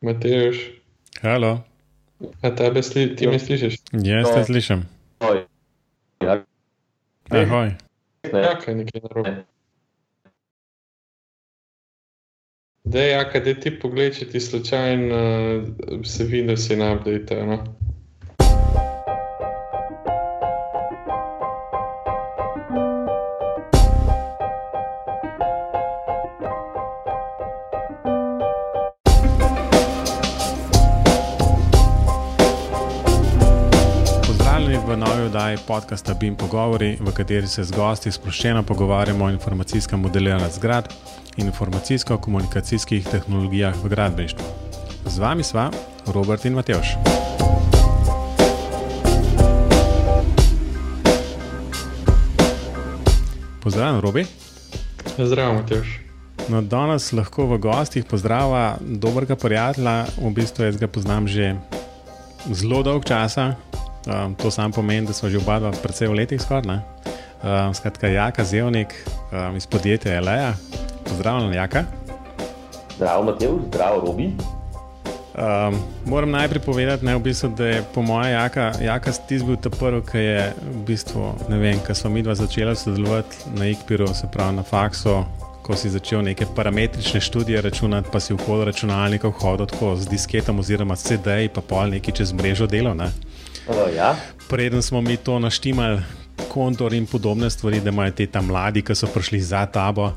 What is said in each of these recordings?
Mateoš, Halo, a tebe sli, ti me slišiš? jaz te slišim. Oj. Ja, Ahoj. ne. Ja, kaj nekaj narobe. Dej, jaka, dej ti pogled, če ti slučajno uh, se vidi, da si na update, no? Podcasta BIM Pogovori, v kateri se z gosti sproščeno pogovarjamo o informacijskem modeliranju zgradb in informacijsko-komunikacijskih tehnologijah v gradbeništvu. Z vami sva Robert in Mateoš. Pozdravljen, Robi. Zdravo, Mateoš. No, danes lahko v gostih pozdrava dobrega prijatelja, v bistvu jaz ga poznam že zelo dolg časa. Um, to sam pomeni, da smo že oba dva precej v letih skoraj. Um, skratka, Jaka Zevnik um, iz podjetja Eleja. Pozdravljen, Jaka. Zdravo, Mateo, zdravo, Robi. Um, moram najprej povedati, ne, v bistvu, da je po mojem Jaka, Jaka ti bil ta prvi, ki je v bistvu, ne vem, ko smo mi dva začela sodelovati na IKPIR-u, se pravi na faksu, ko si začel neke parametrične študije računati, pa si v kod računalnikov hodil tako z disketom oziroma CD-ji, pa pol neki čez mrežo delal. Ne. Ja, Preden smo mi to naštimali, kontor in podobne stvari, da imajo te tam mladi, ki so prišli za tabo,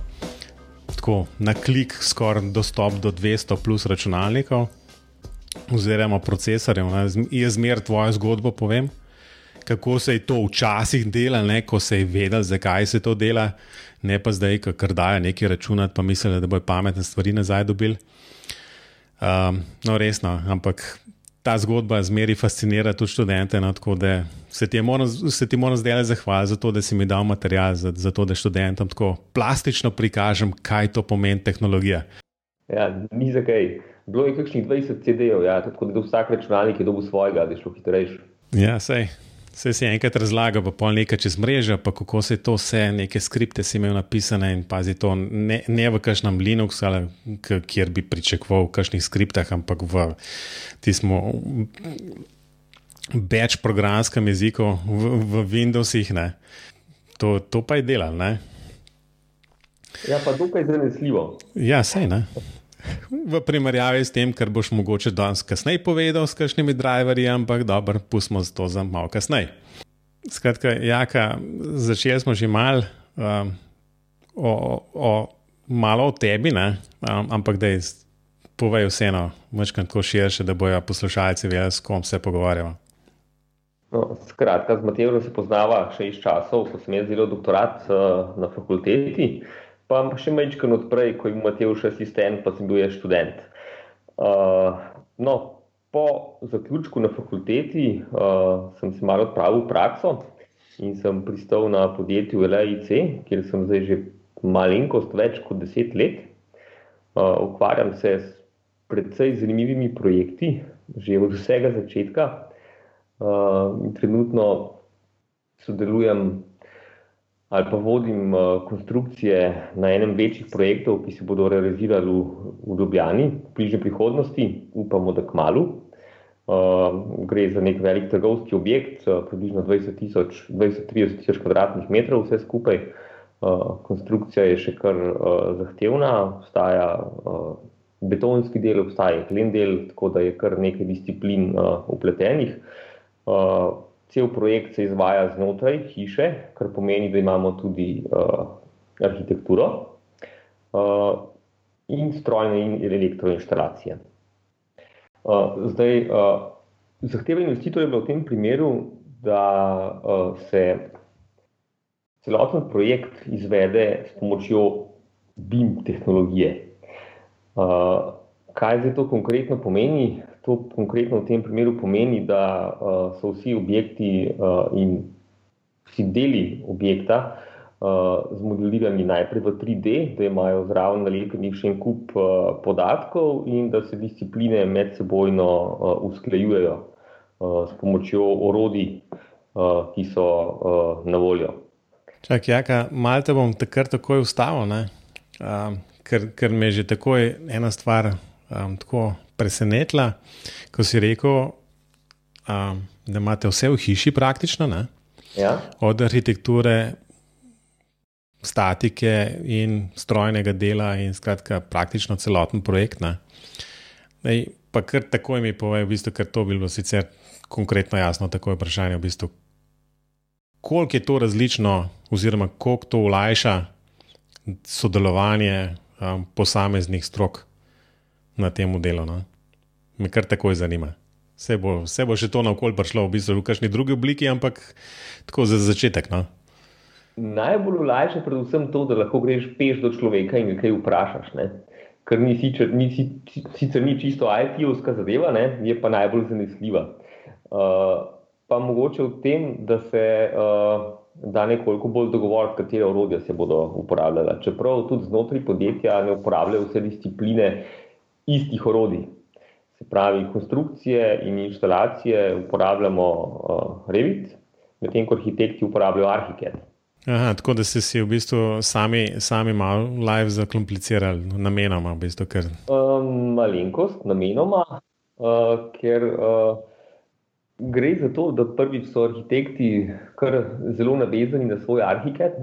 tako na klik, skoraj dostop do 200 plus računalnikov, oziroma procesorjev. Jaz zmeraj tvojo zgodbo povem, kako se je to včasih delalo, ne, ko se je vedel, zakaj se to dela, ne pa zdaj, ko kar dajo nekaj računati, pa mislijo, da bojo pametne stvari nazaj dobili. Um, no, resno, ampak ta zgodba zmeri fascinira tudi študente. No, tako da se ti moram, se ti moram zdaj zahvaliti za to, da si mi dal material, za, za to, da študentom tako plastično prikažem, kaj to pomeni tehnologija. ja, ni za kaj. Bilo je kakšnih 20 CD-jev, ja, tako da vsak računalnik je dobil svojega, da je šlo hitrejše. Ja, sej. Vse si enkrat razlagal, pa pol nekaj čez mrežo, pa kako se to vse, neke skripte si imel napisane in pazi to ne, ne v kažem Linuxu, ali kjer bi pričakoval v kažnih skriptah, ampak v tismo več programskem jeziku, v, v Windowsih. Ne. To, to pa je delal, ne? Ja, pa dokaj zanesljivo. Ja, sej ne. V primerjavi s tem, kar boš mogoče danes kasneje povedal s kakšnimi driverji, ampak dobro, pustimo to za malo kasneje. Skratka, Jaka, začeli smo že mal, um, o, o, malo o tebi, ne? um, ampak da je povej vseeno, večkrat tako širše, da bojo poslušalci vedeli, s kom se pogovarjamo. No, skratka, z Matejem se poznava še iz časov, ko sem jaz delal doktorat uh, na fakulteti, pa še majčkano odprej, ko je Matej še asistent, pa sem bil jaz študent. Uh, no, po zaključku na fakulteti uh, sem se malo odpravil v prakso in sem pristal na podjetju LAIC, kjer sem zdaj že malenkost več kot deset let. Uh, ukvarjam se s predvsej zanimivimi projekti, že od vsega začetka. Uh, trenutno sodelujem ali pa vodim uh, konstrukcije na enem večjih projektov, ki se bodo realizirali v, v Ljubljani v bližnji prihodnosti, upamo, da k malu. Uh, gre za nek velik trgovski objekt, uh, približno 20-30 tisoč kvadratnih metrov, vse skupaj. Uh, konstrukcija je še kar uh, zahtevna, obstaja uh, betonski del, obstaja jeklen del, tako da je kar nekaj disciplin uh, upletenih. Uh, cel projekt se izvaja znotraj hiše, kar pomeni, da imamo tudi uh, arhitekturo uh, in strojne in elektroinštalacije. Uh, zdaj, uh, zahteva investitorja je bila v tem primeru, da uh, se celoten projekt izvede s pomočjo BIM tehnologije. Uh, kaj zdaj to konkretno pomeni? To konkretno v tem primeru pomeni, da uh, so vsi objekti uh, in vsi deli objekta uh, zmodelirani najprej v 3D, da imajo zraven nalepljenih še en kup uh, podatkov in da se discipline medsebojno uh, usklajujejo uh, s pomočjo orodij, uh, ki so uh, na voljo. Čak, jaka, malo te bom takrat takoj ustavil, um, ker, ker me je že takoj ena stvar um, tako presenetila, ko si rekel, um, da imate vse v hiši praktično, ja. od arhitekture, statike in strojnega dela, in skratka, praktično celoten projekt. Ej, pa kar takoj mi povej, v bistvu, ker to bi bilo sicer konkretno jasno, tako je vprašanje, v bistvu, koliko je to različno, oziroma koliko to ulajša sodelovanje um, posameznih strok na tem delu. No? Me kar takoj zanima. Vse bo, vse bo še to na okolje prišlo, v bistvu v kakšni drugi obliki, ampak tako za začetek. No? Najbolj ulajša predvsem to, da lahko greš peš do človeka in ga kaj vprašaš. Ne? Ker ni sicer, ni, sicer ni čisto IT-ovska zadeva, ne? je pa najbolj zanesljiva. Uh, pa mogoče v tem, da se uh, da nekoliko bolj dogovoriti, katere orodja se bodo uporabljala. Čeprav tudi znotraj podjetja ne uporabljajo vse discipline istih orodij. Se pravi, konstrukcije in instalacije uporabljamo uh, Revit, medtem ko arhitekti uporabljajo Arhicad. Aha, tako da ste si v bistvu sami, sami malo live zakomplicirali, namenoma. V bistvu, ker... um, malenkost, namenoma, uh, ker uh, gre za to, da prvič so arhitekti kar zelo navezani na svoj Arhicad.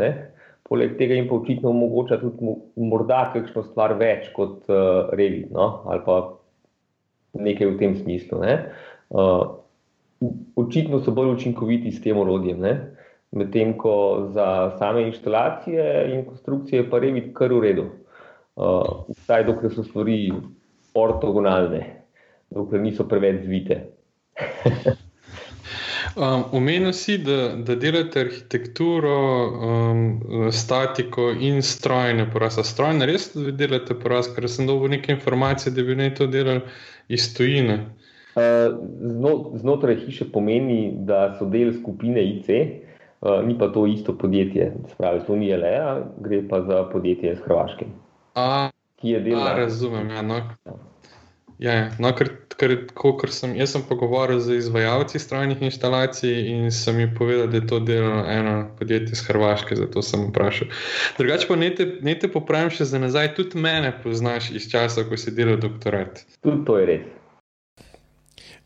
Poleg tega jim pa očitno omogoča tudi morda kakšno stvar več kot uh, Revit no? ali pa nekaj v tem smislu. Ne? Uh, očitno so bolj učinkoviti s tem orodjem, medtem ko za same inštalacije in konstrukcije pa Revit kar v redu. Uh, vsaj dokler so stvari ortogonalne, dokler niso preveč zvite. Um, si, da, da delate arhitekturo, um, statiko in strojne porase. Strojne res delate porase, ker sem dobil nekaj informacij, da bi naj to delali iz tujine. Uh, znotraj hiše pomeni, da so del skupine IC, uh, ni pa to isto podjetje. Spravi, to ni LEA, gre pa za podjetje iz Hrvaške. A, ki je delalo. Razumem, ja. No. Ja. Ja, no, ker, ker, ker sem, jaz sem pogovoril z izvajalci strojnih instalacij in sem jim povedal, da je to delo eno podjetje iz Hrvaške, zato sem vprašal. Drugače pa ne te, ne te popravim še za nazaj, tudi mene poznaš iz časa, ko si delal doktorat. Tudi to je res.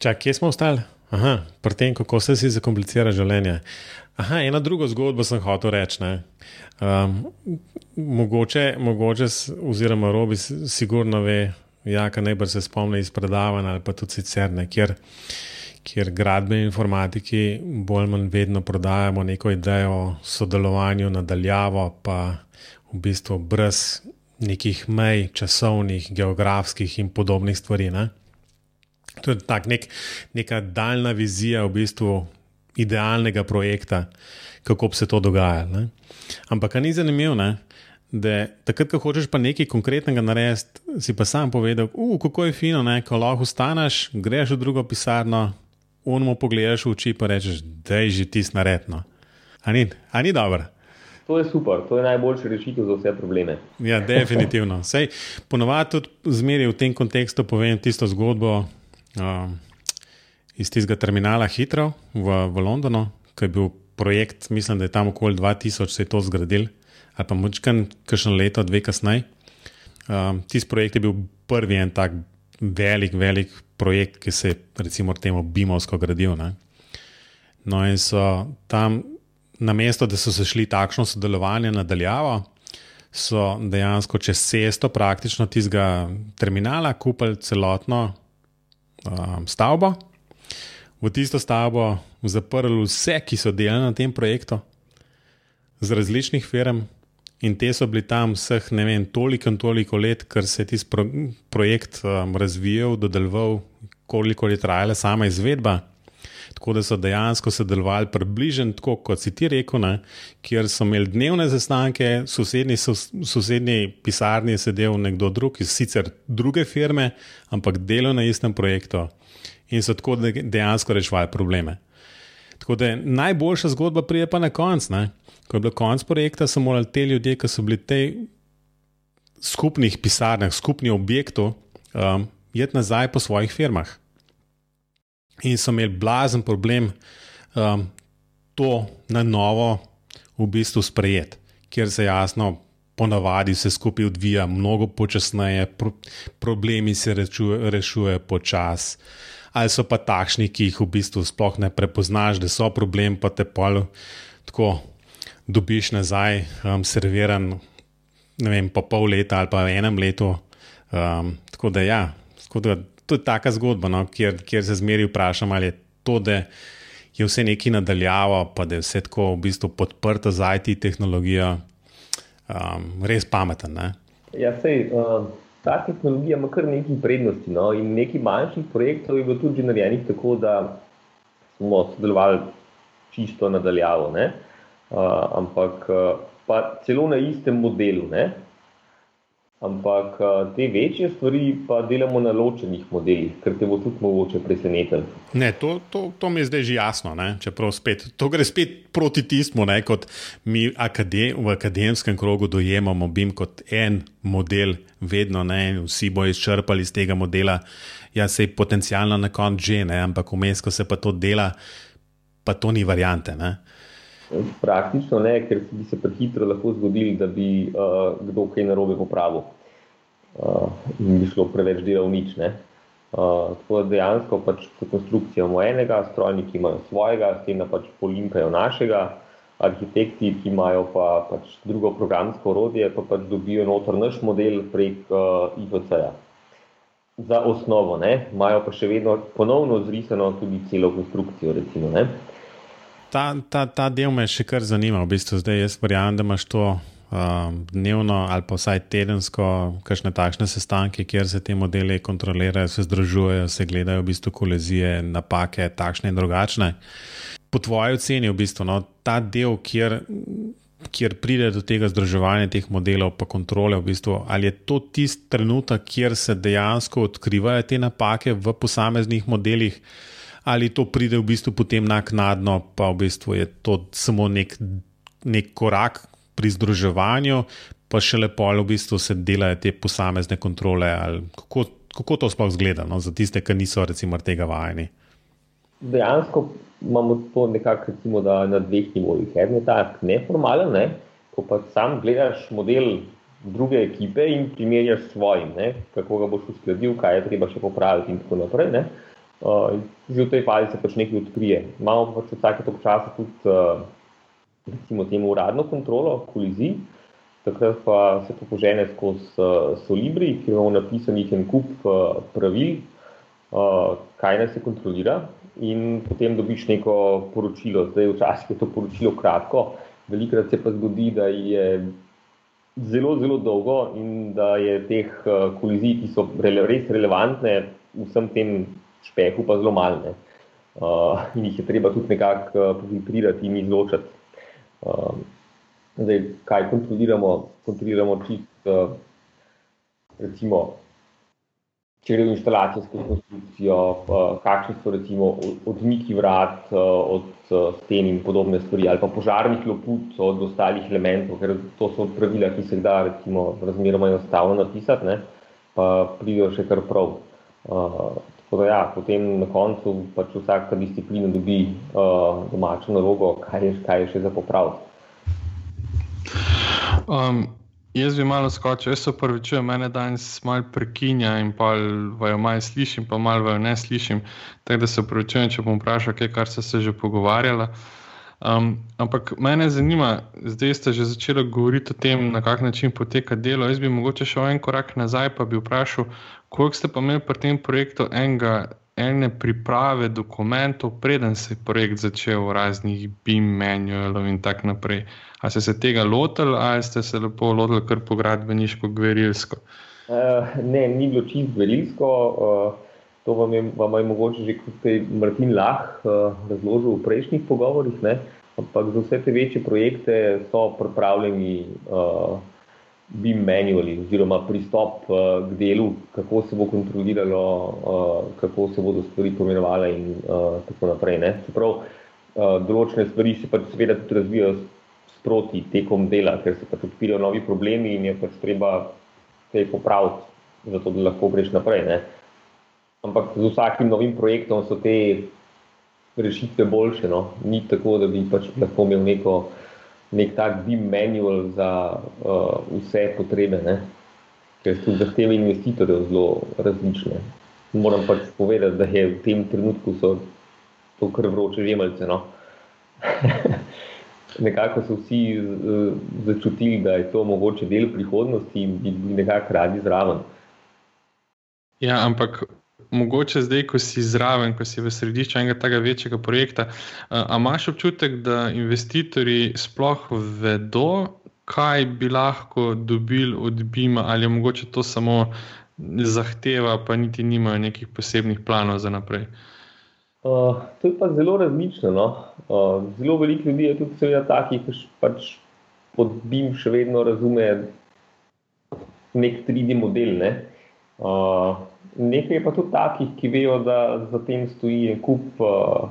Čak, kje smo ostali? Aha, pri tem, kako se si zakomplicira življenje. Aha, eno drugo zgodbo sem hotel reči. Um, mogoče, mogoče, oziroma robi, sigurno ve, Ja, kar najbolj se spomni iz predavanj ali pa tudi sicer, ne, kjer, kjer gradbeni informatiki bolj ali manj vedno prodajamo neko idejo o sodelovanju nadaljavo, pa v bistvu brez nekih mej, časovnih, geografskih in podobnih stvari. Ne. To je tak nek, neka daljna vizija v bistvu idealnega projekta, kako bi se to dogajalo. Ampak, kar ni zanimivo, da takrat, ko hočeš pa nekaj konkretnega narediti, si pa sam povedal, uh, kako je fino, ne? ko lahko ostaneš, greš v drugo pisarno, unmo pogledaš v oči in rečeš, da je že ti snaredno. A ni, a ni dobro? To je super, to je najboljša rešitev za vse probleme. Ja, definitivno. Sej, ponovadi tudi zmeri v tem kontekstu povem tisto zgodbo uh, iz tistega terminala Hitro v, v Londonu, ki je bil projekt, mislim, da je tam okoli 2000 se je to zgradil ali pa močkan, kakšno leto, dve kasneje. Um, Tisti projekt je bil prvi en tak velik, velik projekt, ki se je, recimo, temu Bimovsko gradil. Ne? No, in so tam, na mesto, da so se šli takšno sodelovanje nadaljavo, so dejansko čez cesto, praktično tistega terminala, kupili celotno um, stavbo, v tisto stavbo zaprli vse, ki so delali na tem projektu, z različnih firm. In te so bili tam vseh, ne vem, toliko in toliko let, ker se je ti pro, projekt um, razvijal, dodeloval, koliko je trajala sama izvedba. Tako da so dejansko sodelovali približno tako, kot si ti rekel, ne, kjer so imeli dnevne zastanke, v sosednji, sosednji pisarni je sedel nekdo drug iz sicer druge firme, ampak delal na istem projektu in so tako dejansko reševali probleme. Tako da najboljša zgodba prije pa na koncu ko je bil konec projekta, so morali te ljudje, ki so bili v tej skupnih pisarnah, skupnih objektov, um, jeti nazaj po svojih firmah. In so imeli blazen problem um, to na novo v bistvu sprejeti, kjer se jasno ponavadi se skupaj odvija mnogo počasneje, pro, problemi se rešujejo rešuje počasi. Ali so pa takšni, ki jih v bistvu sploh ne prepoznaš, da so problem, pa te pol tako dobiš nazaj, um, serviran, ne vem, po pol leta ali pa v enem letu. Um, tako da, ja, tako da to je taka zgodba, no, kjer, kjer se zmeri vprašam, ali je to, da je vse neki nadaljavo, pa da je vse tako v bistvu podprto za IT tehnologijo, um, res pameten. Ne? Ja, sej, uh, ta tehnologija ima kar nekaj prednosti. No? In nekaj manjših projektov je bilo tudi narejenih tako, da smo sodelovali čisto nadaljavo, uh, ampak uh, pa celo na istem modelu. Ne? Ampak te večje stvari pa delamo na ločenih modelih, ker te bo tudi mogoče presenetiti. Ne, to, to, to mi je zdaj že jasno. Spet, to gre spet proti tistmu, ne, kot mi akadem, v akademskem krogu dojemamo BIM kot en model, vedno ne, vsi bojo izčrpali iz tega modela. Ja, se je potencialno na koncu že, ne, ampak vmes, ko se pa to dela, pa to ni variante. Ne. Praktično ne, ker bi se prehitro lahko zgodilo, da bi uh, kdo kaj narobe popravil uh, in bi šlo preveč dela v nič. Uh, tako da dejansko pač konstrukcija imamo enega, strojniki imajo svojega, s tem pač polinkajo našega, arhitekti, ki imajo pa pač drugo programsko orodje, pa pač dobijo notor naš model prek uh, IVC-ja. Za osnovo, ne? imajo pa še vedno ponovno zrisano tudi celo konstrukcijo. Recimo, ta, ta, ta del me še kar zanima. V bistvu zdaj jaz verjamem, da imaš to um, dnevno ali pa vsaj tedensko, kakšne takšne sestanke, kjer se te modele kontrolirajo, se združujejo, se gledajo v bistvu kolezije, napake, takšne in drugačne. Po tvoji oceni, v bistvu, no, ta del, kjer, kjer pride do tega združevanja teh modelov, pa kontrole, v bistvu, ali je to tisti trenutek, kjer se dejansko odkrivajo te napake v posameznih modelih ali to pride v bistvu potem naknadno, pa v bistvu je to samo nek, nek korak pri združevanju, pa še lepo, ali v bistvu se delajo te posamezne kontrole. Kako, kako to sploh zgleda no, za tiste, ki niso recimo tega vajeni? Dejansko imamo to nekako recimo, na dveh nivojih. En je tak neformalen, ne? ko pa sam gledaš model. Druge ekipe in primerjaš s svojim, ne? kako ga boš uskladil, kaj je treba še popraviti, in tako naprej. Uh, Uh, že v tej fazi se pač nekaj odkrije. Imamo pač vsake to časa tudi, uh, recimo, temu uradno kontrolo, kolizij, takrat pa se to požene skozi uh, Solibri, ki imamo napisanih en kup uh, pravil, uh, kaj naj se kontrolira, in potem dobiš neko poročilo. Zdaj, včasih je to poročilo kratko, velikrat se pa zgodi, da je. Zelo, zelo dolgo, in da je teh kolizij, ki so res relevantne vsem tem špehu pa zelo malne. Uh, in jih je treba tudi nekako uh, filtrirati in izločiti. Uh, zdaj, kaj kontroliramo? Kontroliramo čisto, uh, recimo, če gre za instalacijsko konstrukcijo, uh, kakšni so recimo odmiki vrat uh, od sten in podobne stvari, ali pa požarnih loput od ostalih elementov, ker to so pravila, ki se jih da recimo razmeroma enostavno napisati, ne, pa pridejo še kar prav. Uh, Da, ja, potem na koncu pač vsaka disciplina dobi uh, domačo nalogo, kaj je, kaj je še za popraviti. Um, jaz bi malo skočil, jaz se upravičujem, mene danes malo prekinja in pa vajo malo slišim, pa malo vajo ne slišim. Tako da se upravičujem, če bom vprašal, kaj, kar ste se že pogovarjali. Um, ampak mene zanima, zdaj ste že začeli govoriti o tem, na kak način poteka delo. Jaz bi mogoče šel en korak nazaj, pa bi vprašal, koliko ste pa imeli pri tem projektu enega, ene priprave dokumentov, preden se je projekt začel, raznih BIM manualov in tako naprej. A ste se tega lotili ali ste se lepo lotili kar po gradbeniško gverilsko? Uh, ne, ni bilo čist gverilsko. Uh, To vam je, vam je mogoče že kot Martin Lah uh, razložil v prejšnjih pogovorih, ne? ampak za vse te večje projekte so pripravljeni uh, BIM manuali oziroma pristop uh, k delu, kako se bo kontroliralo, uh, kako se bodo stvari pomenovale in uh, tako naprej. Ne? Čeprav uh, določene stvari se pač seveda tudi razvijajo sproti tekom dela, ker se pač odpirajo novi problemi in je pač treba te popraviti, zato da lahko greš naprej. Ne? Ampak z vsakim novim projektom so te rešitve boljše. No? Ni tako, da bi pač lahko imel neko nek tak BIM manual za uh, vse potrebe, ne? ker so zahteve investitorjev zelo različne. Moram pač povedati, da je v tem trenutku so to kar vroče žemalce. No? nekako so vsi uh, začutili, da je to mogoče del prihodnosti in bi bili nekako radi zraven. Ja, ampak mogoče zdaj, ko si zraven, ko si v središču enega tega večjega projekta, ali imaš občutek, da investitorji sploh vedo, kaj bi lahko dobili od BIM-a, ali je mogoče to samo zahteva, pa niti nimajo nekih posebnih planov za naprej. Uh, to je pa zelo različno. No? Uh, zelo veliko ljudi je tudi seveda takih, ki pač pod BIM še vedno razume nek 3D model. Ne? Uh, nekaj je pa tudi takih, ki vejo, da za tem stoji en kup uh,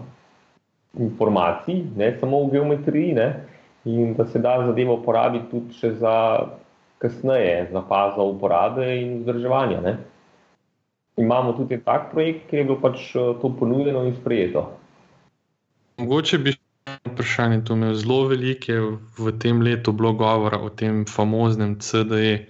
informacij, ne samo v geometriji, ne, in da se da zadevo uporabiti tudi še za kasneje, za fazo uporabe in vzdrževanja. Ne. Imamo tudi tak projekt, ki je bilo pač uh, to ponujeno in sprejeto. Mogoče bi vprašanje tu imel zelo velike, v tem letu bilo govora o tem famoznem CDE.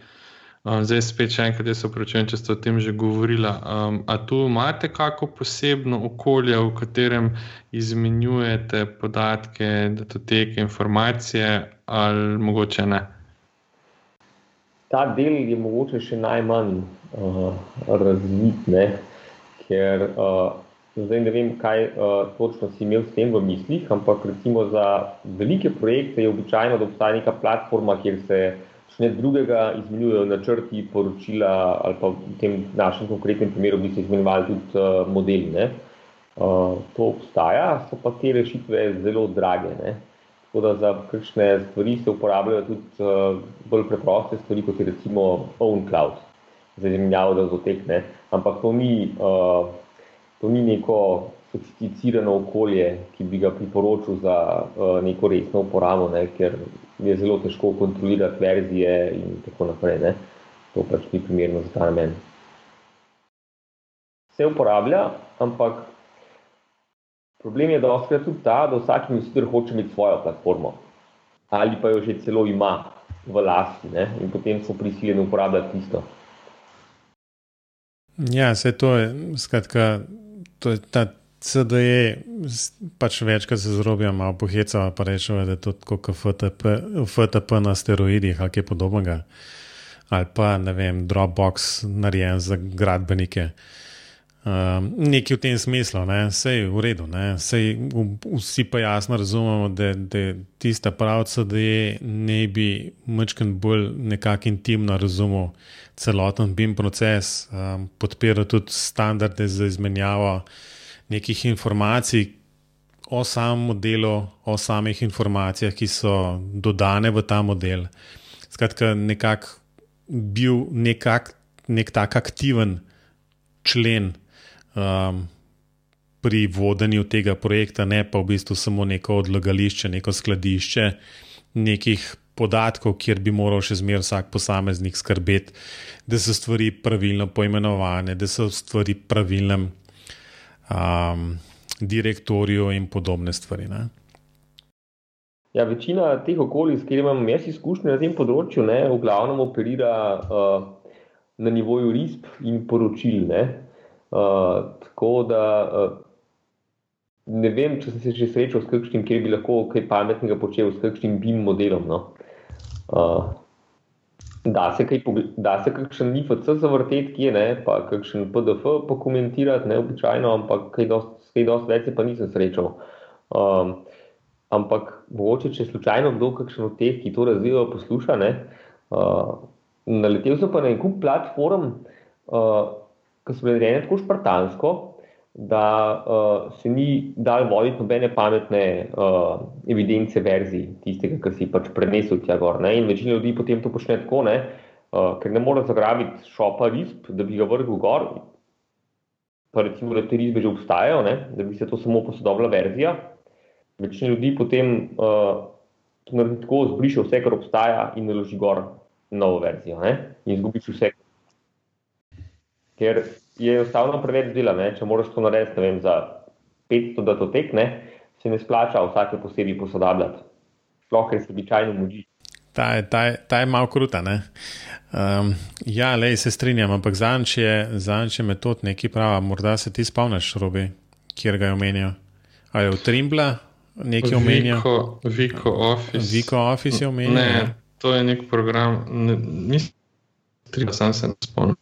Um, zdaj, spet še enkrat, jaz se upravičujem, če ste o tem že govorili. Um, a tu imate kako posebno okolje, v katerem izmenjujete podatke, datoteke, informacije, ali mogoče ne? Ta del je mogoče še najmanj uh, razvit, ne? ker uh, zdaj ne vem, kaj uh, točno si imel s tem v mislih, ampak recimo za velike projekte je običajno, da obstaja neka platforma, kjer se ne drugega izmenjujejo načrti, poročila, ali pa v tem našem konkretnem primeru bi se izmenjevali tudi uh, modeli. Ne. Uh, to obstaja, so pa te rešitve zelo drage. Ne. Tako da za kakšne stvari se uporabljajo tudi uh, bolj preproste stvari, kot je recimo OwnCloud, za izmenjavo datotek. Ampak to ni, uh, to ni neko sofisticirano okolje, ki bi ga priporočil za uh, neko resno uporabo, ne, ker je zelo težko kontrolirati verzije in tako naprej. Ne? To pač ni primerno za ta namen. Se uporablja, ampak problem je, da oskrat tudi ta, da vsak investitor hoče imeti svojo platformo ali pa jo že celo ima v lasti ne? in potem so prisiljeni uporabljati tisto. Ja, vse to je, skratka, to je ta CDE, pač večkrat se zrobijo, malo pohecava, pa rečemo, da je to kot FTP, FTP na steroidih ali kaj podobnega. Ali pa ne vem, Dropbox narejen za gradbenike. Um, nekaj v tem smislu, vse je v redu, Sej, vsi pa jasno razumemo, da, da tista pravca, da je ne bi mečken bolj nekako intimno razumel celoten BIM proces, um, podpira tudi standarde za izmenjavo nekih informacij o samem modelu, o samih informacijah, ki so dodane v ta model. Skratka, nekako bil nekak, nek tak aktiven člen um, pri vodenju tega projekta, ne pa v bistvu samo neko odlagališče, neko skladišče nekih podatkov, kjer bi moral še zmeraj vsak posameznik skrbeti, da so stvari pravilno poimenovane, da so stvari pravilno um, direktorju in podobne stvari. Ne? Ja, večina teh okolij, s katerimi imam jaz izkušnje na tem področju, ne, v glavnem operira uh, na nivoju RISP in poročil. Ne. Uh, tako da uh, ne vem, če sem se že srečal s kakšnim, kjer bi lahko kaj pametnega počel, s kakšnim BIM modelom. No. Uh, Da se, kaj, da se kakšen NIFC zavrteti, ki je ne, pa kakšen PDF pokomentirati, ne običajno, ampak kaj dosti več se pa nisem srečal. Um, ampak mogoče, če slučajno kdo kakšen od teh, ki to razvijajo, posluša, ne, uh, naletel sem pa na en kup platform, uh, ki so bile narejene tako špartansko, da uh, se ni dal voditi nobene pametne uh, evidence verzij tistega, kar si pač prenesel tja gor. Ne? In večina ljudi potem to počne tako, ne? Uh, ker ne more zagrabiti šopa risb, da bi ga vrgel gor. Pa recimo, da te risbe že obstajajo, ne? da bi se to samo posodobila verzija. Večina ljudi potem uh, to naredi tako, zbriše vse, kar obstaja in naloži gor novo verzijo ne? in izgubiš vse. Ker je enostavno preveč dela. Ne? Če moraš to narediti vem, za 500 datotek, ne? se ne splača vsake posebej posodabljati. sploh ker se običajno mudi. Ta je, ta je, ta je malo kruta. Um, ja, le se strinjam, ampak zanč je metod neki prava. Morda se ti spomniš, robi, kjer ga je omenil. Ali je v Trimbla nekaj omenil? Viko Office. Viko Office je omenil. Ne, to je nek program. Mislim, da sem se ne spomnil.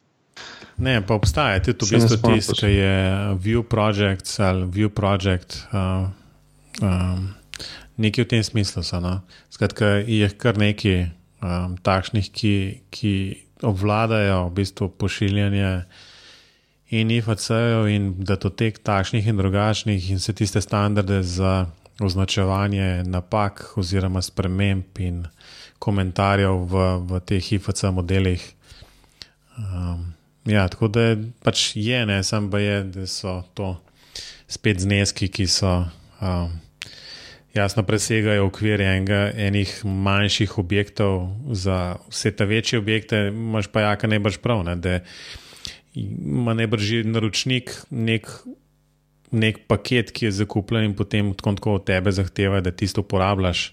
Ne, pa obstaja tudi v bistvu tisti, ki je View Project ali View Project. Uh, um, nekaj v tem smislu so. No? Skratka, je kar nekaj um, takšnih, ki, ki obvladajo v bistvu pošiljanje in IFC-jev in datotek takšnih in drugačnih in vse tiste standarde za označevanje napak oziroma sprememb in komentarjev v, v teh IFC modelih. Um, ja, tako da pač je, ne samo pa je, da so to spet zneski, ki so. Um, jasno presegajo okvir enega, enih manjših objektov, za vse te večje objekte, imaš pa jaka ne boš prav, ne, da ima ne že naročnik nek, nek paket, ki je zakupljen in potem tako od tebe zahteva, da ti to uporabljaš.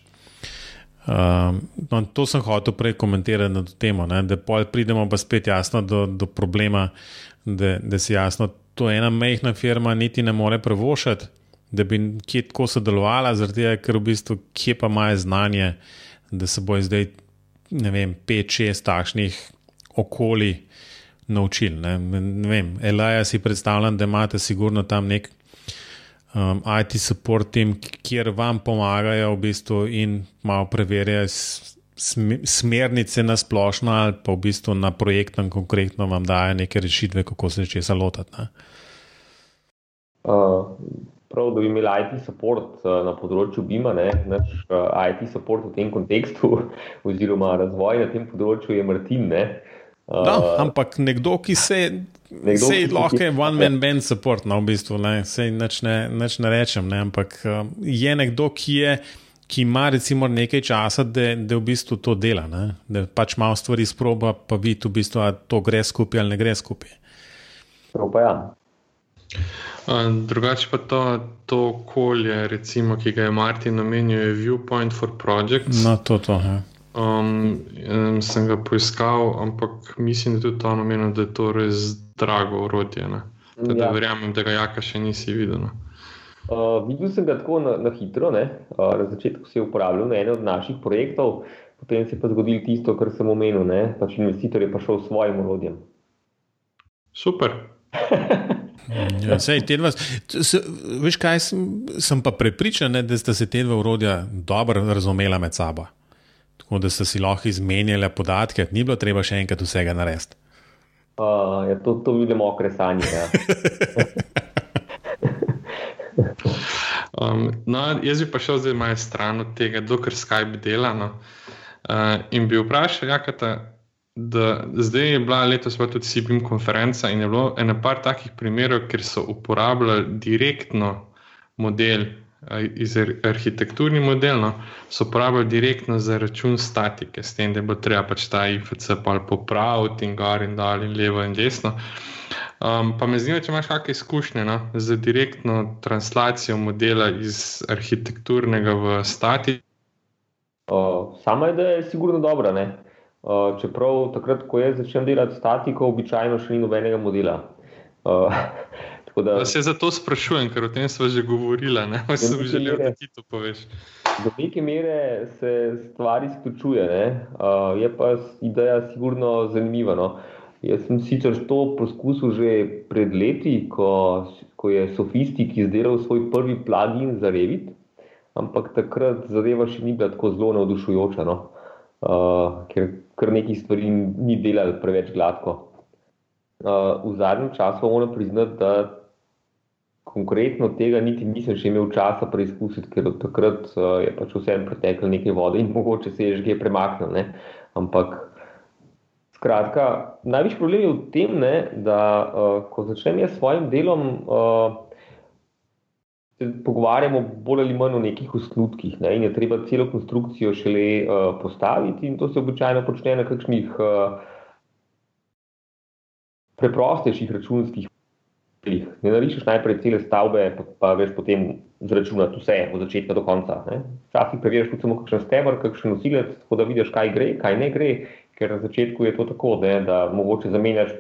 Um, no, to sem hotel prej komentirati na to temo, ne, da pridemo pa spet jasno do, do problema, da, da si jasno, to ena mehna firma niti ne more prevošati da bi kje tako sodelovala, zaradi tega, ker v bistvu kje pa imajo znanje, da se bojo zdaj, ne vem, pet, šest takšnih okolij naučili. Ne, ne vem, Elaja si predstavljam, da imate sigurno tam nek um, IT support team, kjer vam pomagajo v bistvu in malo preverjajo. Smernice na splošno, ali pa v bistvu na projektnem, konkretno vam dajo neke rešitve, kako se česa lotiti. Uh, prav, da bi imeli IT support uh, na področju BIM-a, naš uh, IT support v tem kontekstu, oziroma razvoj na tem področju je Martin. Uh, da, ampak nekdo, ki se nekdo, ki lahko je one man band support, no, v bistvu, ne, sej neč ne, neč ne rečem, ne, ampak uh, je nekdo, ki je. Ki ima recimo nekaj časa, da, da v bistvu to dela, ne? da pač malo stvari sproba, pa vidi, v bistvu, da to gre skupaj ali ne gre skupaj. Pa ja. Drugače pa to, to okolje, recimo, ki ga je Martin omenil, je Viewpoint for Projects. No, to, to, ja. Um, sem ga poiskal, ampak mislim, da tudi to omenil, da je to res drago urodje. Da, ja. Verjamem, da ga jaka še nisi videl. No. Uh, videl sem ga tako na, na hitro. Uh, na začetku se je uporabljal na enem od naših projektov, potem se je pa zgodilo tisto, kar sem omenil. Pač investitor je pa šel s svojim urodjem. Super. Ja, sej, dva, se, veš kaj, sem, sem pa prepričan, ne, da sta se te dva urodja dobro razumela med sabo. Tako da sta si lahko izmenjala podatke, ni bilo treba še enkrat vsega narediti. Uh, ja, to, to vidimo, okresanje. Ja. um, no, jaz bi pa šel zdaj malo stran od tega, dokler Skype dela. No. Uh, in bi vprašal, jakata da zdaj je bila letos pa tudi SIBIM konferenca in je bilo eno par takih primerov, kjer so uporabljali direktno model. Iz arhitekturni model no, so uporabljali direktno za račun statike, s tem, da bo treba pač ta IFC popraviti in gor in dol in levo in desno. Um, pa me zanima, če imaš kakšne izkušnje no, z direktno translacijo modela iz arhitekturnega v statiko. Uh, sama ideja je sigurno dobra. Ne? Uh, čeprav takrat, ko jaz začnem delati statiko, običajno še ni nobenega modela. Uh, da, se zato sprašujem, ker o tem smo že govorili. Ne sem želel, mere, da ti to poveš. Do neke mere se stvari izključuje, uh, je pa ideja sigurno zanimiva. No. Jaz sem sicer to poskusil že pred leti, ko, ko je Sofistik izdelal svoj prvi plugin za Revit, ampak takrat zadeva še ni bila tako zelo navdušujoča. No. Uh, ker kar nekaj stvari ni delal preveč gladko. Uh, v zadnjem času moram priznati, da konkretno tega niti nisem še imel časa preizkusiti, ker od takrat uh, je pač vsem preteklo nekaj vode in mogoče se je že kaj premaknil. Ne? Ampak, skratka, največji problem je v tem, ne, da uh, ko začnem jaz s svojim delom. Uh, se pogovarjamo bolj ali manj o nekih osnutkih. Ne? In je treba celo konstrukcijo šele uh, postaviti, in to se običajno počne na kakšnih uh, preprostejših računskih delih. Ne narišeš najprej cele stavbe, pa, pa veš potem zračunati vse od začetka do konca. Včasih preveriš tudi samo kakšen stebr, kakšen nosilec, tako da vidiš, kaj gre, kaj ne gre, ker na začetku je to tako, ne, da mogoče zamenjaš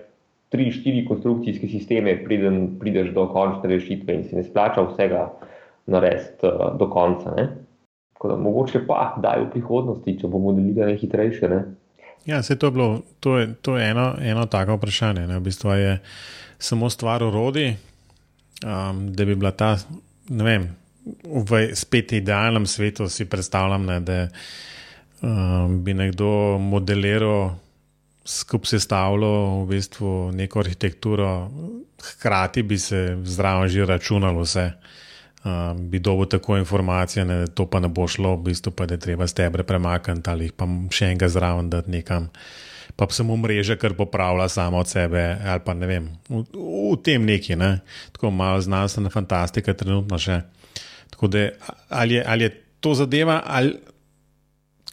tri, štiri konstrukcijske sisteme, preden prideš do končne rešitve in si ne splača vsega narediti do konca. Ne. Tako da mogoče pa daj v prihodnosti, če bomo delili hitrejše. Ne. Ja, se to je bilo, to je, to je eno, eno tako vprašanje. Ne, v bistvu je, samo stvar urodi, um, da bi bila ta, ne vem, v spet idealnem svetu si predstavljam, ne, da um, bi nekdo modeliral, skupaj sestavljal v bistvu neko arhitekturo, hkrati bi se zraven že računalo vse. Um, bi dobil tako informacije, da to pa ne bo šlo, v bistvu pa je treba stebre premakniti ali pa še enega zraven dati nekam pa samo mreža, kar popravlja samo od sebe, ali pa ne vem, v, v tem neki, ne? tako malo znanstvena fantastika, trenutno še. Tako da ali je, ali je to zadeva, ali.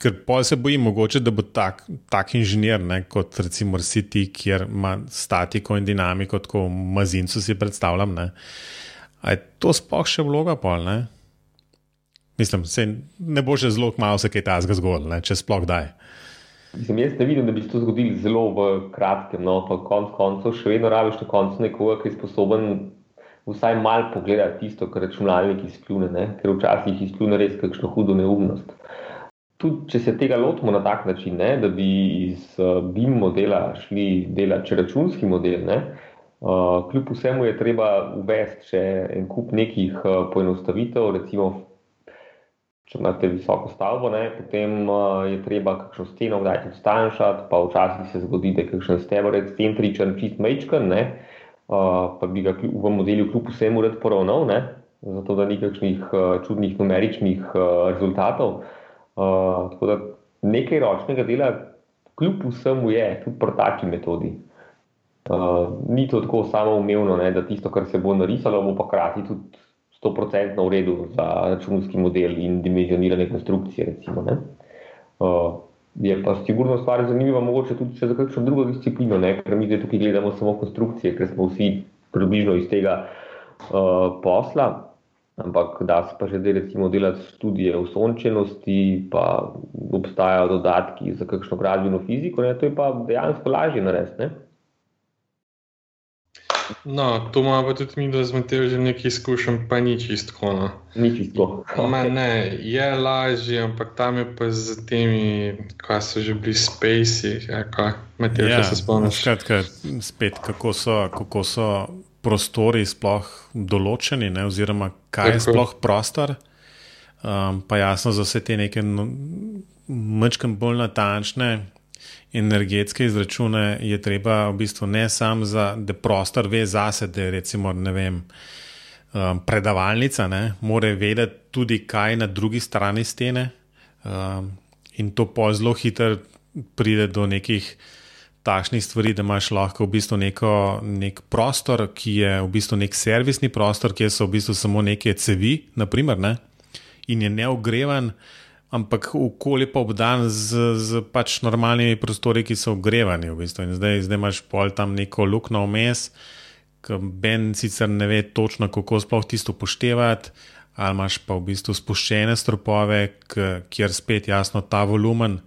Ker pa se bojim, mogoče, da bo tak, tak inženir, ne, kot recimo City, kjer ima statiko in dinamiko, kot v Mazincu si predstavljam. Ne. A je to sploh še vloga pol? Ne? Mislim, ne bo že zelo malo se kaj tasga zgodilo, če sploh daj. Mislim, jaz ne vidim, da bi se to zgodilo zelo v kratkem, no, pa konc koncev še vedno rabiš na koncu nekoga, ki je sposoben vsaj malo pogledati tisto, kar računalnik izkljune, ne? ker včasih izkljune res kakšno hudo neumnost. Tudi, če se tega lotimo na tak način, ne? da bi iz uh, BIM modela šli delati računski model, ne? Uh, kljub vsemu je treba uvesti še en kup nekih uh, poenostavitev, recimo če imate visoko stavbo, ne, potem uh, je treba kakšno steno kdaj tudi stanjšati, pa včasih se zgodi, da je kakšen steber excentričen, čist mečken, uh, pa bi ga v modelu kljub vsemu rad poravnal, ne, zato da ni kakšnih uh, čudnih numeričnih uh, rezultatov. Uh, tako da nekaj ročnega dela kljub vsemu je tudi pri taki metodi. Uh, ni to tako samoumevno, ne, da tisto, kar se bo narisalo, bo pa hkrati tudi 100% v redu za računski model in dimenzionirane konstrukcije. Recimo, uh, je pa sigurno stvar zanimiva, mogoče tudi za kakšno drugo disciplino, ne? ker mi zdaj tukaj gledamo samo konstrukcije, ker smo vsi približno iz tega uh, posla. Ampak da se pa že zdaj recimo delati študije v sončenosti, pa obstajajo dodatki za kakšno gradbeno fiziko, ne? to je pa dejansko lažje narediti. No, to imamo pa tudi mi, da smo te že nekaj izkušenj, pa ni čisto. No. Ni čisto. Okay. Ne, je lažje, ampak tam je pa z temi, kaj so že bili spacey, ja, kaj Matej, ja, se spomniš. Skratka, spet kako so, kako so prostori sploh določeni, ne, oziroma kaj Tako. je sploh prostor. Um, pa jasno za vse te neke no, mečkam bolj natančne energetske izračune je treba v bistvu ne samo za, da prostor ve zase, da je recimo, ne vem, um, predavalnica, ne, more vedeti tudi, kaj je na drugi strani stene. Um, in to pa zelo hitro pride do nekih takšnih stvari, da imaš lahko v bistvu neko, nek prostor, ki je v bistvu nek servisni prostor, kjer so v bistvu samo neke cevi, naprimer, ne, in je neogrevan ampak okolje pa obdan z, z pač normalnimi prostori, ki so ogrevani. V bistvu. zdaj, zdaj imaš pol tam neko luknjo vmes, ki Ben sicer ne ve točno, kako sploh tisto upoštevati. Ali imaš pa v bistvu spuščene stropove, kjer spet jasno ta volumen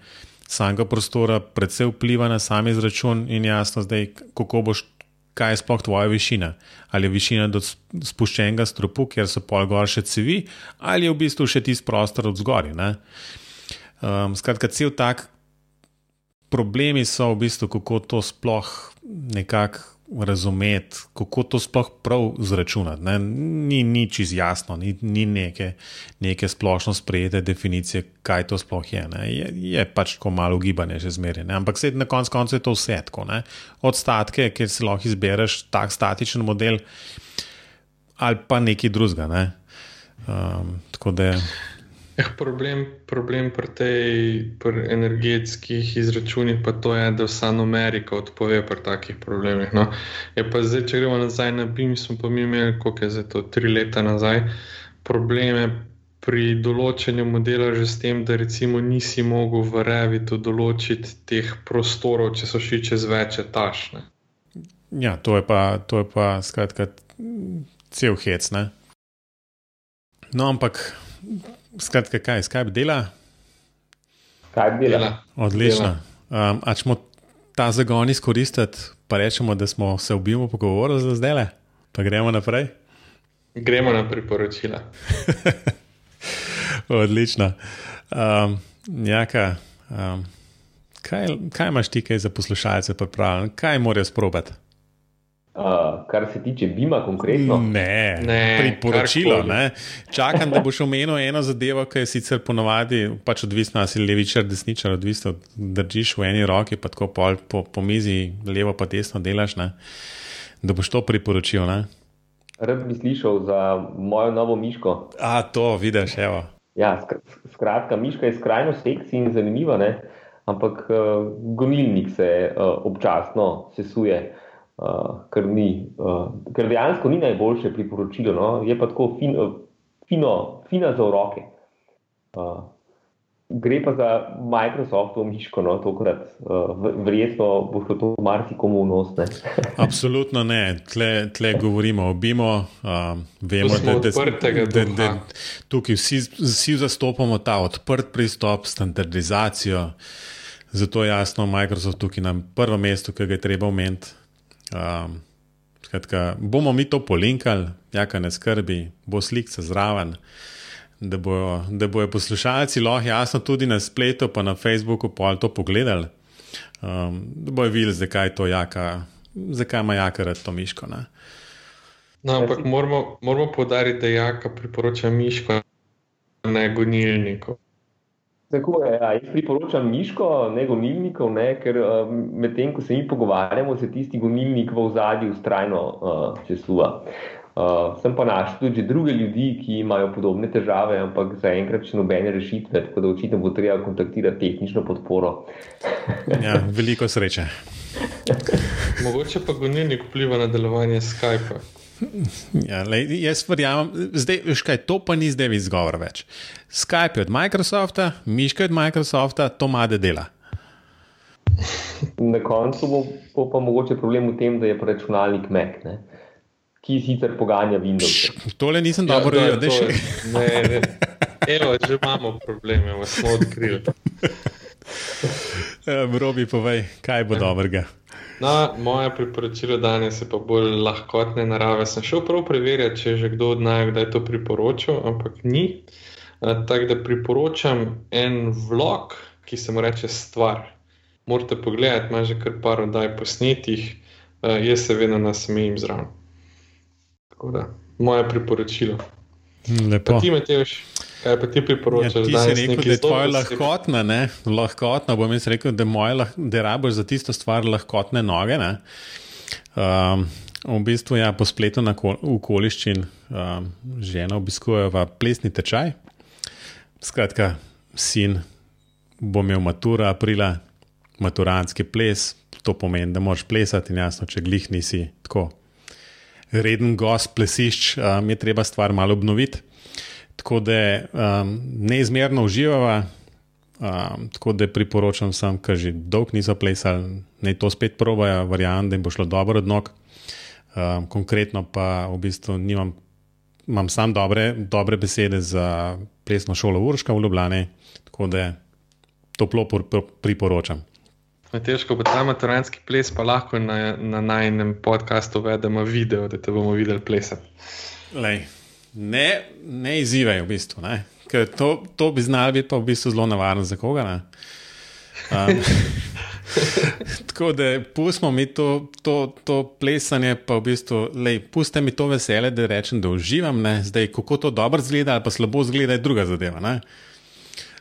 samega prostora predvsej vpliva na sam izračun, in jasno zdaj, kako boš kaj je sploh tvoja višina. Ali je višina do spuščenega stropu, kjer so pol gor še cevi, ali je v bistvu še tisti prostor od zgori. Um, skratka, cel tak problemi so v bistvu, kako to sploh nekako razumeti, kako to sploh prav zračunati. Ne? Ni nič izjasno, ni, ni neke, neke splošno sprejete definicije, kaj to sploh je. Je, je pač tako malo gibanje, že zmeraj. Ampak na koncu konca je to vse tako. Ne? Od statke, kjer si lahko izbereš tak statičen model, ali pa nekaj drugega. Ne? Um, tako da. Eh, problem problem pri tej energetskih izračunih pa to je, da vsa Amerika odpove pri takih problemih. No. Je pa zdaj, če gremo nazaj na BIM, smo pa mi imeli, koliko je zdaj to, tri leta nazaj, probleme pri določanju modela že s tem, da recimo nisi mogel v Revitu določiti teh prostorov, če so šli čez več etaž. Ja, to je pa, to je pa skratka, cel hec. Ne? No, ampak, skratka, kaj, Skype dela? Skype dela. Odlično. Um, a če smo ta zagon izkoristiti, pa rečemo, da smo se obimo pogovorili za zdaj, pa gremo naprej. Gremo na priporočila. Odlično. Um, jaka, um, kaj, kaj imaš ti kaj za poslušalce pripravljen, kaj morajo sprobati? Uh, kar se tiče Bima, konkretno. Ne, ne priporočilo. Ne. Čakam, da boš omenil eno zadevo, ki je sicer ponovadi, pač odvisno, ali si levičar, desničar, odvisno, držiš v eni roki, pa tako pol, po, po mizi, levo pa desno delaš. Ne. Da boš to priporočil. Ne. Rad bi slišal za mojo novo miško. A, to vidiš, evo. Ja, skratka, miška je skrajno seksi in zanimiva, ne? ampak uh, gonilnik se uh, občasno sesuje uh, kar ni, uh, ker dejansko ni najboljše priporočilo, no? je pa tako fin, uh, fino, fina za roke. Uh, gre pa za Microsoftovo miško, no, tokrat, uh, verjetno bo šlo to marsikomu v nos. Ne? Absolutno ne, tle, tle govorimo o BIMO. Um, vemo, da, da, da, da tukaj vsi, vsi zastopamo ta odprt pristop, standardizacijo. Zato je jasno, Microsoft tukaj na prvem mestu, ki ga je treba omeniti. Um, skratka, bomo mi to polinkali, jaka ne skrbi, bo slikca zraven, da bojo, da bojo poslušalci lahko jasno tudi na spletu, pa na Facebooku pol to pogledali, um, da bojo videli, zakaj jaka, zakaj ima jaka rad to miško. No, ampak moramo, moramo podariti, da jaka priporoča miško, ne gonilnikov. Tako je. Ja. Jaz priporočam Miško, ne gonilnikov, ne, ker um, medtem, ko se mi pogovarjamo, se tisti gonilnik v ozadju ustrajno uh, eh, česula. Uh, eh, sem pa našel tudi druge ljudi, ki imajo podobne težave, ampak zaenkrat še nobene rešitve, tako da očitno bo treba kontaktirati tehnično podporo. ja, veliko sreče. Mogoče pa gonilnik vpliva na delovanje Skypa. Ja, lej, jaz verjamem, zdaj, kaj, to pa ni zdaj izgovor več. Skype je od Microsofta, miška je od Microsofta, to made dela. Na koncu bo, bo pa mogoče problem v tem, da je računalnik Mac, ne? ki sicer poganja Windows. Pš, tole nisem ja, dobro videl, da še ne. Evo, že imamo probleme, smo odkrili. Robi, povej, kaj bo ja. dobrega. No, moje priporočilo danes je pa bolj lahkotne narave. Sem šel prav preverjati, če je že kdo od nas kdaj to priporočil, ampak ni. Tako da priporočam en vlog, ki se mu reče Stvar. Morate pogledati, ima že kar par oddaj posnetih, jaz se vedno nasmejim zraven. Tako da, moje priporočilo. Lepo. Pa ti, Matejš, kaj pa ti priporočaš? Ja, ti si rekel, da je tvoja lahkotna, ne? lahkotna. Bom jaz rekel, da, da rabiš za tisto stvar lahkotne noge. Um, v bistvu, ja, po spletu na okoliščin um, žena obiskuje plesni tečaj. Skratka, sin bo imel matura aprila, maturantski ples. To pomeni, da moraš plesati, in jasno, če glih nisi tako reden gost plesišč, um, je treba stvar malo obnoviti. Tako da um, neizmerno uživava, um, tako da priporočam vsem, ki že dolgo niso plesali, naj to spet probajo, verjamem, da jim bo šlo dobro od nog. Um, konkretno pa v bistvu nimam, imam sam dobre, dobre besede za plesno šolo Urška v Ljubljani, tako da toplo priporočam. Težko bo ta maturanski ples, pa lahko na, na najnem podkastu uvedemo video, da te bomo videli plesati. Ne, ne izzivaj v bistvu. Ker to, to bi znal biti pa v bistvu zelo nevarno za koga. Um, tako da pustimo mi to, to, to plesanje, pa v bistvu, lej, puste mi to veselje, da rečem, da uživam. Ne? Zdaj, kako to dobro zgleda ali pa slabo zgleda, je druga zadeva.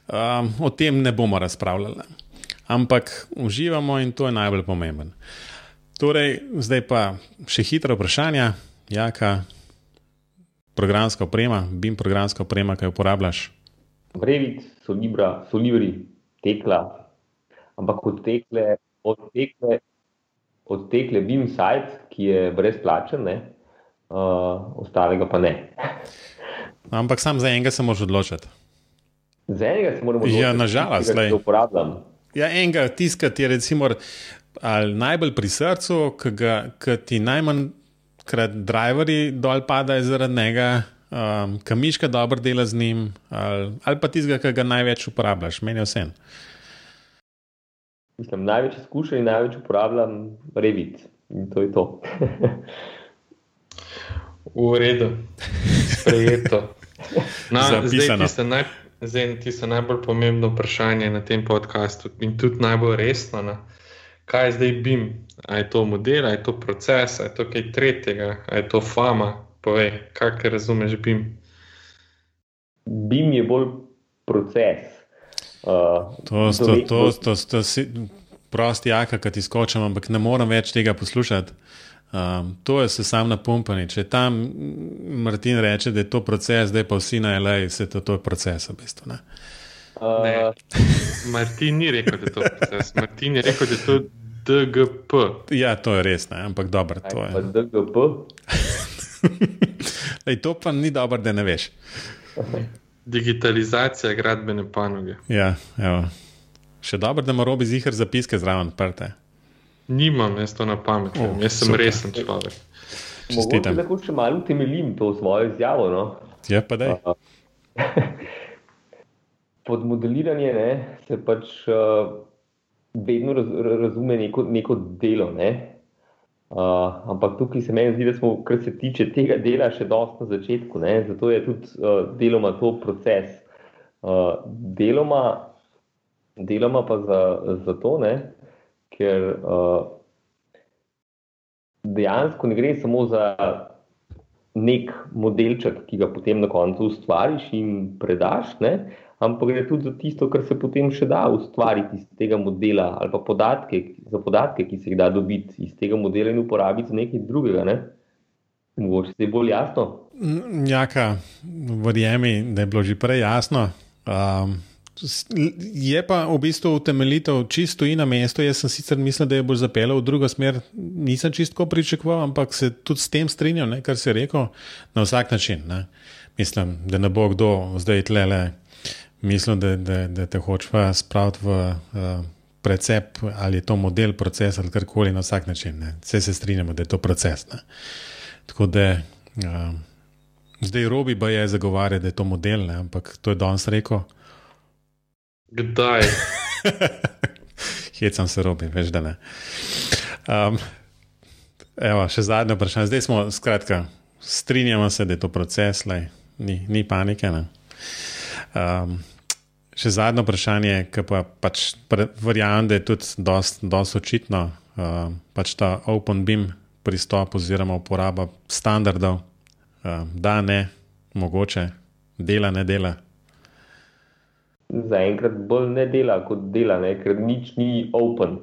Um, o tem ne bomo razpravljali ampak uživamo in to je najbolj pomemben. Torej, zdaj pa še hitro vprašanje, jaka programska oprema, BIM programska oprema, kaj uporabljaš? Revit, Solibra, Solibri, tekla, ampak od tekle, od tekle, od tekle BIM site, ki je brezplačen, ne, uh, ostalega pa ne. Ampak sam za enega se moraš odločiti. Za enega se moramo odločiti. Ja, nažalost, ga uporabljam. Ja, enega tiska, ki je recimo, najbolj pri srcu, ki ti najmanj krat driverji dol padajo zaradi njega, um, kamiška dobro dela z njim, ali, ali pa tistega, ki ga največ uporabljaš, meni je vse. Mislim, največ izkušenj in največ uporabljam Revit in to je to. v redu, sprejeto. No, Zapisano. Naj, zdaj, tisto najbolj pomembno vprašanje na tem podkastu in tudi najbolj resno. Ne? Kaj je zdaj BIM? A je to model, a je to proces, a je to kaj tretjega, a je to fama? Povej, kaj razumeš BIM? BIM je bolj proces. Uh, to je prosti, jaka, ki ti skočim, ampak ne morem več tega poslušati. Um, to je se sam napumpani. Če tam Martin reče, da je to proces, zdaj pa vsi na LA, se to, to je proces v bistvu. Ne? Uh. Martin ni rekel, da je to proces. Martin je rekel, da je to DGP. Ja, to je res, ne? ampak dobro. To je DGP. Lej, to pa ni dobro, da ne veš. Digitalizacija gradbene panoge. Ja, evo. še dobro, da ima robi zihar zapiske zraven, prte. Nimam jaz to na pamet, oh, jaz sem super. resen človek. Mogoče lahko še malo utemeljim to svojo izjavo. No? Je ja, pa da. Pod modeliranje ne, se pač uh, vedno raz, razume neko, neko delo. Ne? Uh, ampak tukaj se meni zdi, da smo, kar se tiče tega dela, še dosti na začetku. Ne? Zato je tudi uh, deloma to proces. Uh, deloma, deloma pa za, za to, ne? ker uh, dejansko ne gre samo za nek modelček, ki ga potem na koncu ustvariš in predaš, ne? Ampak gre tudi za tisto, kar se potem še da ustvariti iz tega modela ali pa podatke, za podatke, ki se jih da dobiti iz tega modela in uporabiti za nekaj drugega. Ne? Mogoče se je bolj jasno. Jaka, verjemi, da je bilo že prej jasno. Um, Je pa v bistvu utemeljitev čisto in na mestu. Jaz sem sicer mislil, da je bolj zapeljal v drugo smer, nisem čisto pričakoval, ampak se tudi s tem strinjam, ne, kar si rekel, na vsak način. Ne. Mislim, da ne bo kdo zdaj tlele, mislim, da, da, da te hoče spraviti v uh, precep ali je to model, proces ali karkoli na vsak način. Ne. Vse se strinjamo, da je to proces. Ne. Tako da. Uh, Zdaj, Robi pa je zagovarjal, da je to model, ne? ampak to je danes rekel. Kdaj? Hecam se robi, veš, da ne. Um, evo, še zadnje vprašanje. Zdaj smo, skratka, strinjamo se, da je to proces, lej, ni, ni panike. Um, še zadnje vprašanje, ki pa pač verjamem, da je tudi dosti očitno, um, pač ta open beam pristop oziroma uporaba standardov, um, da ne, mogoče, dela ne dela zaenkrat bolj ne dela kot dela, ne? ker nič ni open.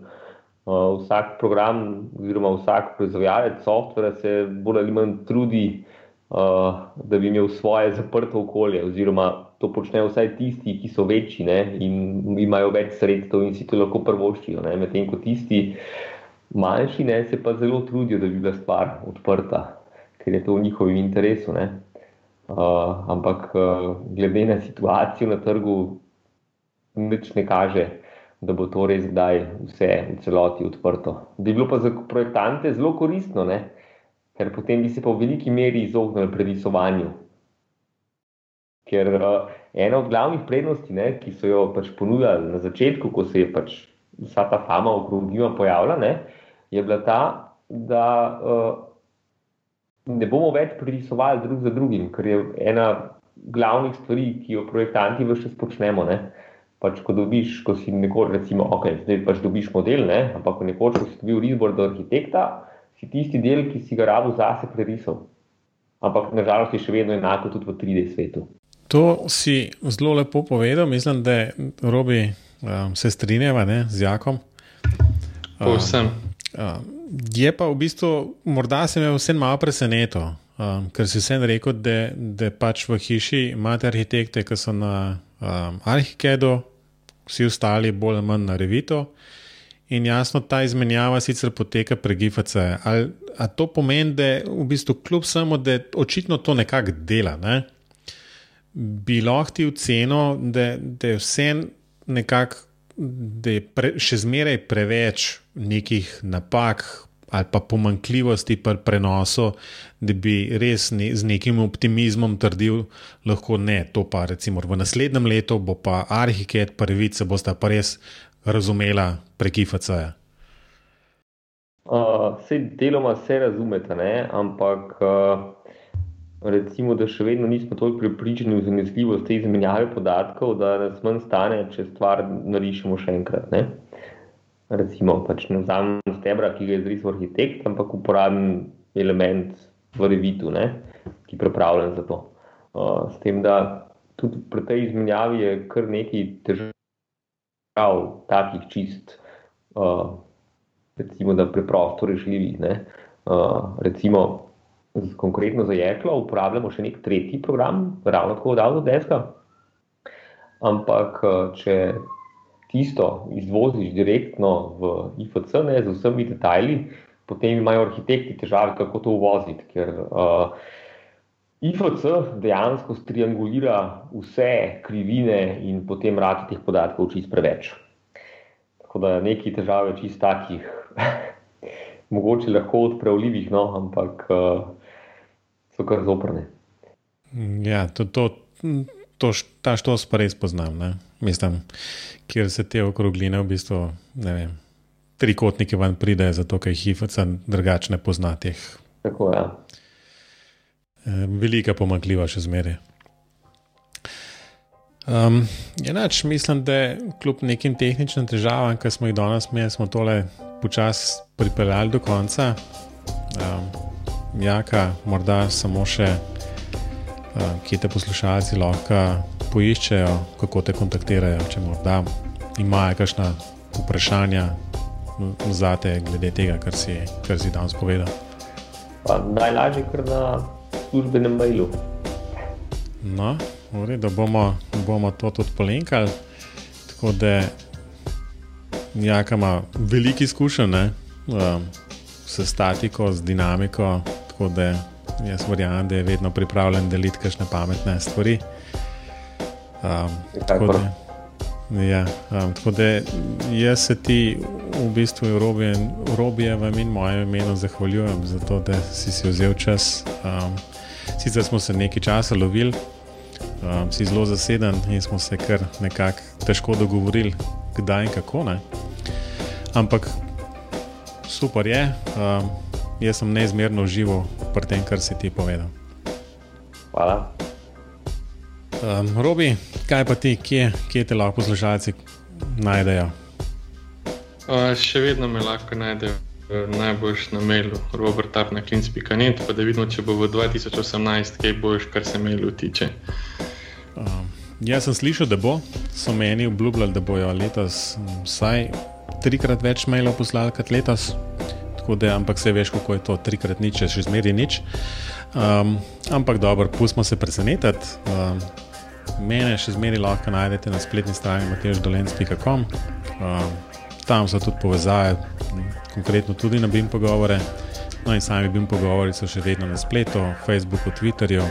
Uh, vsak program, oziroma vsak proizvajalec softvera se bolj ali manj trudi, uh, da bi imel svoje zaprto okolje, to počnejo vsaj tisti, ki so večji ne? in imajo več sredstev in si to lahko prvoščijo. Medtem ko tisti manjši ne, se pa zelo trudijo, da bi bila stvar odprta, ker je to v njihovem interesu. Uh, ampak uh, glede na situacijo na trgu, nič ne kaže, da bo to res kdaj vse v celoti odprto. Bi bilo pa za projektante zelo koristno, ne? ker potem bi se pa v veliki meri izognili predisovanju. Ker uh, ena od glavnih prednosti, ne, ki so jo pač ponudili na začetku, ko se je pač vsa ta fama okrog njima pojavila, ne, je bila ta, da uh, ne bomo več predisovali drug za drugim, ker je ena glavnih stvari, ki jo projektanti vse čas počnemo. Ne, pač, ko dobiš, ko si nekoč, recimo, ok, zdaj pač dobiš model, ne? ampak ko nekoč, ko si dobil izbor do arhitekta, si tisti del, ki si ga rabo zase prerisal. Ampak nažalost je še vedno enako tudi v 3D svetu. To si zelo lepo povedal, mislim, da robi um, se strinjava ne, z Jakom. Povsem. Um, je pa v bistvu, morda se me vse malo presenetilo, um, ker si vse rekel, da, da pač v hiši imate arhitekte, ki so na um, Arhikedu, vsi ostali bolj ali manj na Revito. In jasno, ta izmenjava sicer poteka prek GFC. Ali to pomeni, da v bistvu kljub samo, da očitno to nekako dela, ne? Bi lahko ti ocenil, da, da je vse nekako, da je pre, še zmeraj preveč nekih napak ali pa pomankljivosti pri prenosu, da bi res ne, z nekim optimizmom trdil, lahko ne. To pa recimo v naslednjem letu bo pa Arhiket, prvič se bosta pa res razumela prek IFC-ja. Uh, deloma se razumete, ne? ampak uh, recimo, da še vedno nismo toliko pripričani v zanesljivost te izmenjave podatkov, da nas manj stane, če stvar narišemo še enkrat. Ne? Recimo, pač ne vzamem stebra, ki ga je zrisal arhitekt, ampak uporabim element v revitu, ne? ki je pripravljen za to. Uh, s tem, da tudi pri tej izmenjavi je kar nekaj težav, takih čist. Uh, recimo, da preprosto rešljivih. Uh, recimo, z, konkretno za jeklo uporabljamo še nek tretji program, ravno tako od Autodeska. Ampak, če tisto izvoziš direktno v IFC, ne, z vsemi detajli, potem imajo arhitekti težave, kako to uvoziti. Ker uh, IFC dejansko striangulira vse krivine in potem rati teh podatkov čist preveč. Tako da neki težave čist takih mogoče lahko odpravljivih, no, ampak uh, so kar zoprne. Ja, to, to, to, ta štos pa res poznam. Ne? Mislim, kjer se te okrogline v bistvu, ne vem, trikotniki ven pridejo, zato ker jih hifica drugačne poznati. Tako je. Ja. Eh, velika pomakljiva še zmeraj. Um, enač, mislim, da kljub nekim tehničnim težavam, ki smo jih danes imeli, smo tole počasi pripeljali do konca. Um, jaka, morda samo še, um, kje te poslušalci lahko poiščejo, kako te kontaktirajo, če morda imajo kakšna vprašanja za te, glede tega, kar si, kar si danes povedal. Najlažje je kar na službenem mailu. No, da bomo, bomo to tudi polenkali. Tako da Jaka ima veliko izkušenj um, s statiko, z dinamiko, tako da jaz verjamem, da je vedno pripravljen deliti kakšne pametne stvari. Um, tako, da, ja, um, tako da jaz se ti v bistvu v Robijevem in mojem imenu zahvaljujem za to, da si si vzel čas. Um, sicer smo se nekaj časa lovili um, si zelo zaseden in smo se kar nekako težko dogovorili, kdaj in kako. Ne? Ampak super je, um, jaz sem neizmerno užival pri tem, kar si ti povedal. Hvala. Um, Robi, kaj pa ti, kje, kje te lahko poslušalci najdejo? Uh, še vedno me lahko najdejo. Najboljš na mailu, robertarnaklins.net, pa da vidimo, če bo v 2018 kaj boljš, kar se mailu tiče. Um, jaz sem slišal, da bo, so meni obljubljali, da bojo letos vsaj trikrat več mailov poslali kot letos. Da, ampak se veš, kako je to, trikrat nič, še zmeraj nič. Um, ampak dobro, pustimo se presenetiti. Um, mene še zmeraj lahko najdete na spletni strani mateždolenski.com. Um, tam so tudi povezave, konkretno tudi na BIM pogovore. No in sami BIM pogovori so še vedno na spletu, Facebooku, Twitterju,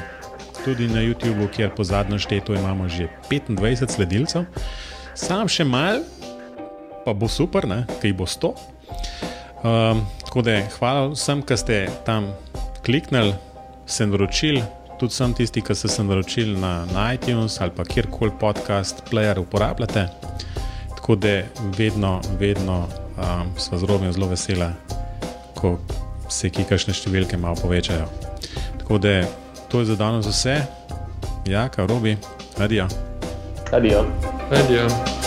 tudi na YouTubu, kjer po zadnjem štetu imamo že 25 sledilcev, sam še mal, pa bo super, kaj bo 100. Um, tako da hvala vsem, ki ste tam kliknili, se naročili, tudi vsem tisti, ki ste se naročili na, na iTunes ali pa kjerkoli podcast, player uporabljate. Tako da vedno, vedno um, smo z robijo zelo veseli, ko se ki kakšne številke malo povečajo. Tako da to je za danes vse. Ja, kar robi. Adijo. Adijo. Adijo.